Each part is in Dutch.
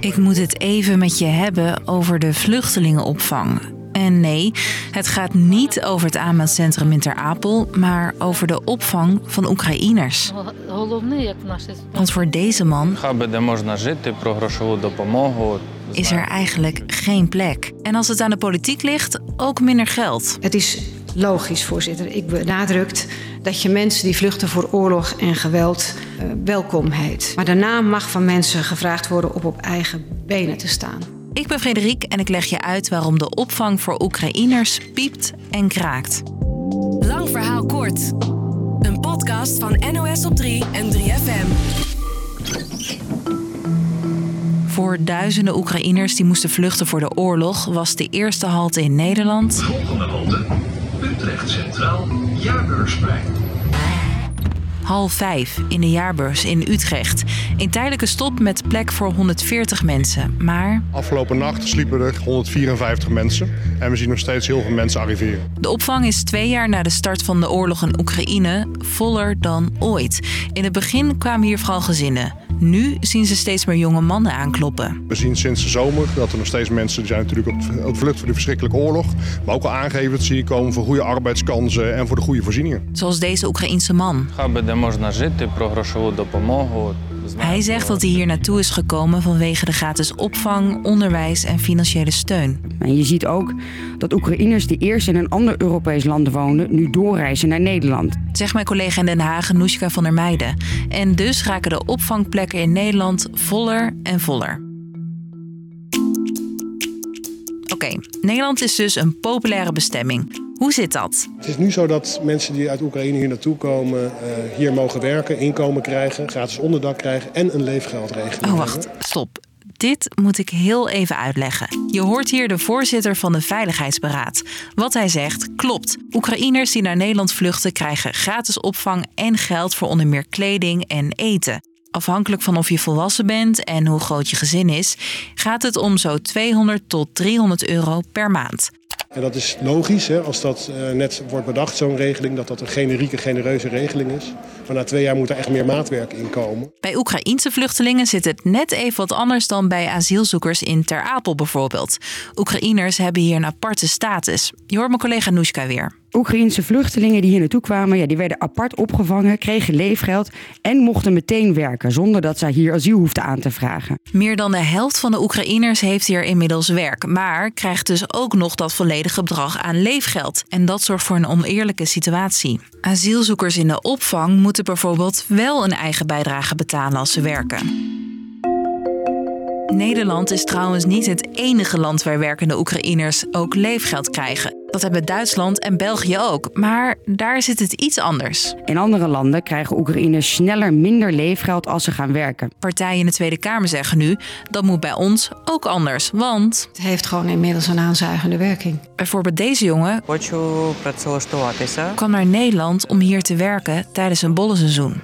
Ik moet het even met je hebben over de vluchtelingenopvang. En nee, het gaat niet over het aanmeldcentrum in Ter Apel, maar over de opvang van Oekraïners. Want voor deze man is er eigenlijk geen plek. En als het aan de politiek ligt, ook minder geld. Het is logisch, voorzitter. Ik benadrukt dat je mensen die vluchten voor oorlog en geweld uh, welkom heet. Maar daarna mag van mensen gevraagd worden op op eigen benen te staan. Ik ben Frederik en ik leg je uit waarom de opvang voor Oekraïners piept en kraakt. Lang verhaal kort. Een podcast van NOS op 3 en 3FM. Voor duizenden Oekraïners die moesten vluchten voor de oorlog was de eerste halte in Nederland. Centraal, Jaarbeursplein. Half vijf in de jaarbeurs in Utrecht. Een tijdelijke stop met plek voor 140 mensen. Maar. Afgelopen nacht sliepen er 154 mensen. En we zien nog steeds heel veel mensen arriveren. De opvang is twee jaar na de start van de oorlog in Oekraïne voller dan ooit. In het begin kwamen hier vooral gezinnen. Nu zien ze steeds meer jonge mannen aankloppen. We zien sinds de zomer dat er nog steeds mensen die zijn natuurlijk op de vlucht voor de verschrikkelijke oorlog. Maar ook al aangeven dat ze hier komen voor goede arbeidskansen en voor de goede voorzieningen. Zoals deze Oekraïense man. Hij zegt dat hij hier naartoe is gekomen vanwege de gratis opvang, onderwijs en financiële steun. En je ziet ook dat Oekraïners die eerst in een ander Europees land woonden, nu doorreizen naar Nederland. Zegt mijn collega in Den Haag, Noeska van der Meijden. En dus raken de opvangplekken in Nederland voller en voller. Oké, Nederland is dus een populaire bestemming. Hoe zit dat? Het is nu zo dat mensen die uit Oekraïne hier naartoe komen, uh, hier mogen werken, inkomen krijgen, gratis onderdak krijgen en een leefgeldregeling. Oh, wacht, stop. Dit moet ik heel even uitleggen. Je hoort hier de voorzitter van de Veiligheidsberaad. Wat hij zegt klopt. Oekraïners die naar Nederland vluchten krijgen gratis opvang en geld voor onder meer kleding en eten. Afhankelijk van of je volwassen bent en hoe groot je gezin is, gaat het om zo 200 tot 300 euro per maand. En dat is logisch, hè, als dat uh, net wordt bedacht, zo'n regeling, dat dat een generieke, genereuze regeling is. Maar na twee jaar moet er echt meer maatwerk in komen. Bij Oekraïense vluchtelingen zit het net even wat anders dan bij asielzoekers in Ter Apel bijvoorbeeld. Oekraïners hebben hier een aparte status. Je hoort mijn collega Noeska weer. Oekraïense vluchtelingen die hier naartoe kwamen, ja, die werden apart opgevangen, kregen leefgeld en mochten meteen werken zonder dat zij hier asiel hoefden aan te vragen. Meer dan de helft van de Oekraïners heeft hier inmiddels werk, maar krijgt dus ook nog dat volledige bedrag aan leefgeld. En dat zorgt voor een oneerlijke situatie. Asielzoekers in de opvang moeten bijvoorbeeld wel een eigen bijdrage betalen als ze werken. Nederland is trouwens niet het enige land waar werkende Oekraïners ook leefgeld krijgen. Dat hebben Duitsland en België ook, maar daar zit het iets anders. In andere landen krijgen Oekraïners sneller minder leefgeld als ze gaan werken. Partijen in de Tweede Kamer zeggen nu dat moet bij ons ook anders, want het heeft gewoon inmiddels een aanzuigende werking. Bijvoorbeeld deze jongen kwam naar Nederland om hier te werken tijdens een bollenseizoen.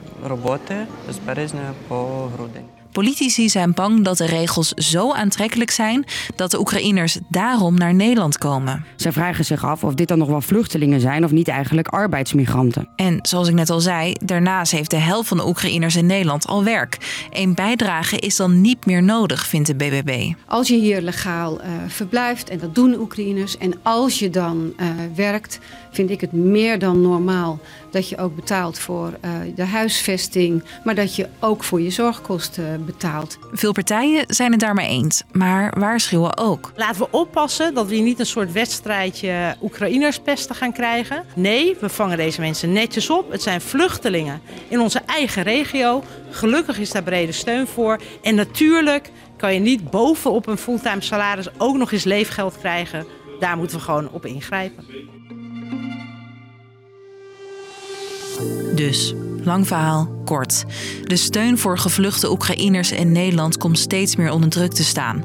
Politici zijn bang dat de regels zo aantrekkelijk zijn dat de Oekraïners daarom naar Nederland komen. Zij vragen zich af of dit dan nog wel vluchtelingen zijn of niet eigenlijk arbeidsmigranten. En zoals ik net al zei, daarnaast heeft de helft van de Oekraïners in Nederland al werk. Een bijdrage is dan niet meer nodig, vindt de BBB. Als je hier legaal uh, verblijft, en dat doen Oekraïners, en als je dan uh, werkt, vind ik het meer dan normaal dat je ook betaalt voor uh, de huisvesting, maar dat je ook voor je zorgkosten betaalt. Veel partijen zijn het daarmee eens, maar waarschuwen ook. Laten we oppassen dat we niet een soort wedstrijdje Oekraïners pesten gaan krijgen. Nee, we vangen deze mensen netjes op. Het zijn vluchtelingen in onze eigen regio. Gelukkig is daar brede steun voor. En natuurlijk kan je niet bovenop een fulltime salaris ook nog eens leefgeld krijgen. Daar moeten we gewoon op ingrijpen. Dus, lang verhaal, kort. De steun voor gevluchte Oekraïners in Nederland komt steeds meer onder druk te staan.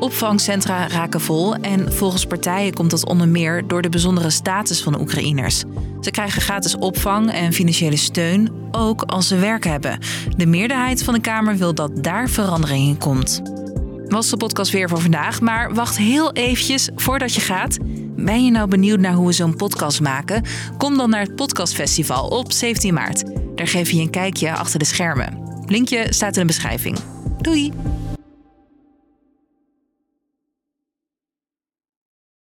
Opvangcentra raken vol en volgens partijen komt dat onder meer door de bijzondere status van de Oekraïners. Ze krijgen gratis opvang en financiële steun, ook als ze werk hebben. De meerderheid van de Kamer wil dat daar verandering in komt. Was de podcast weer voor vandaag, maar wacht heel eventjes voordat je gaat. Ben je nou benieuwd naar hoe we zo'n podcast maken? Kom dan naar het Podcastfestival op 17 maart. Daar geef je een kijkje achter de schermen. Linkje staat in de beschrijving. Doei!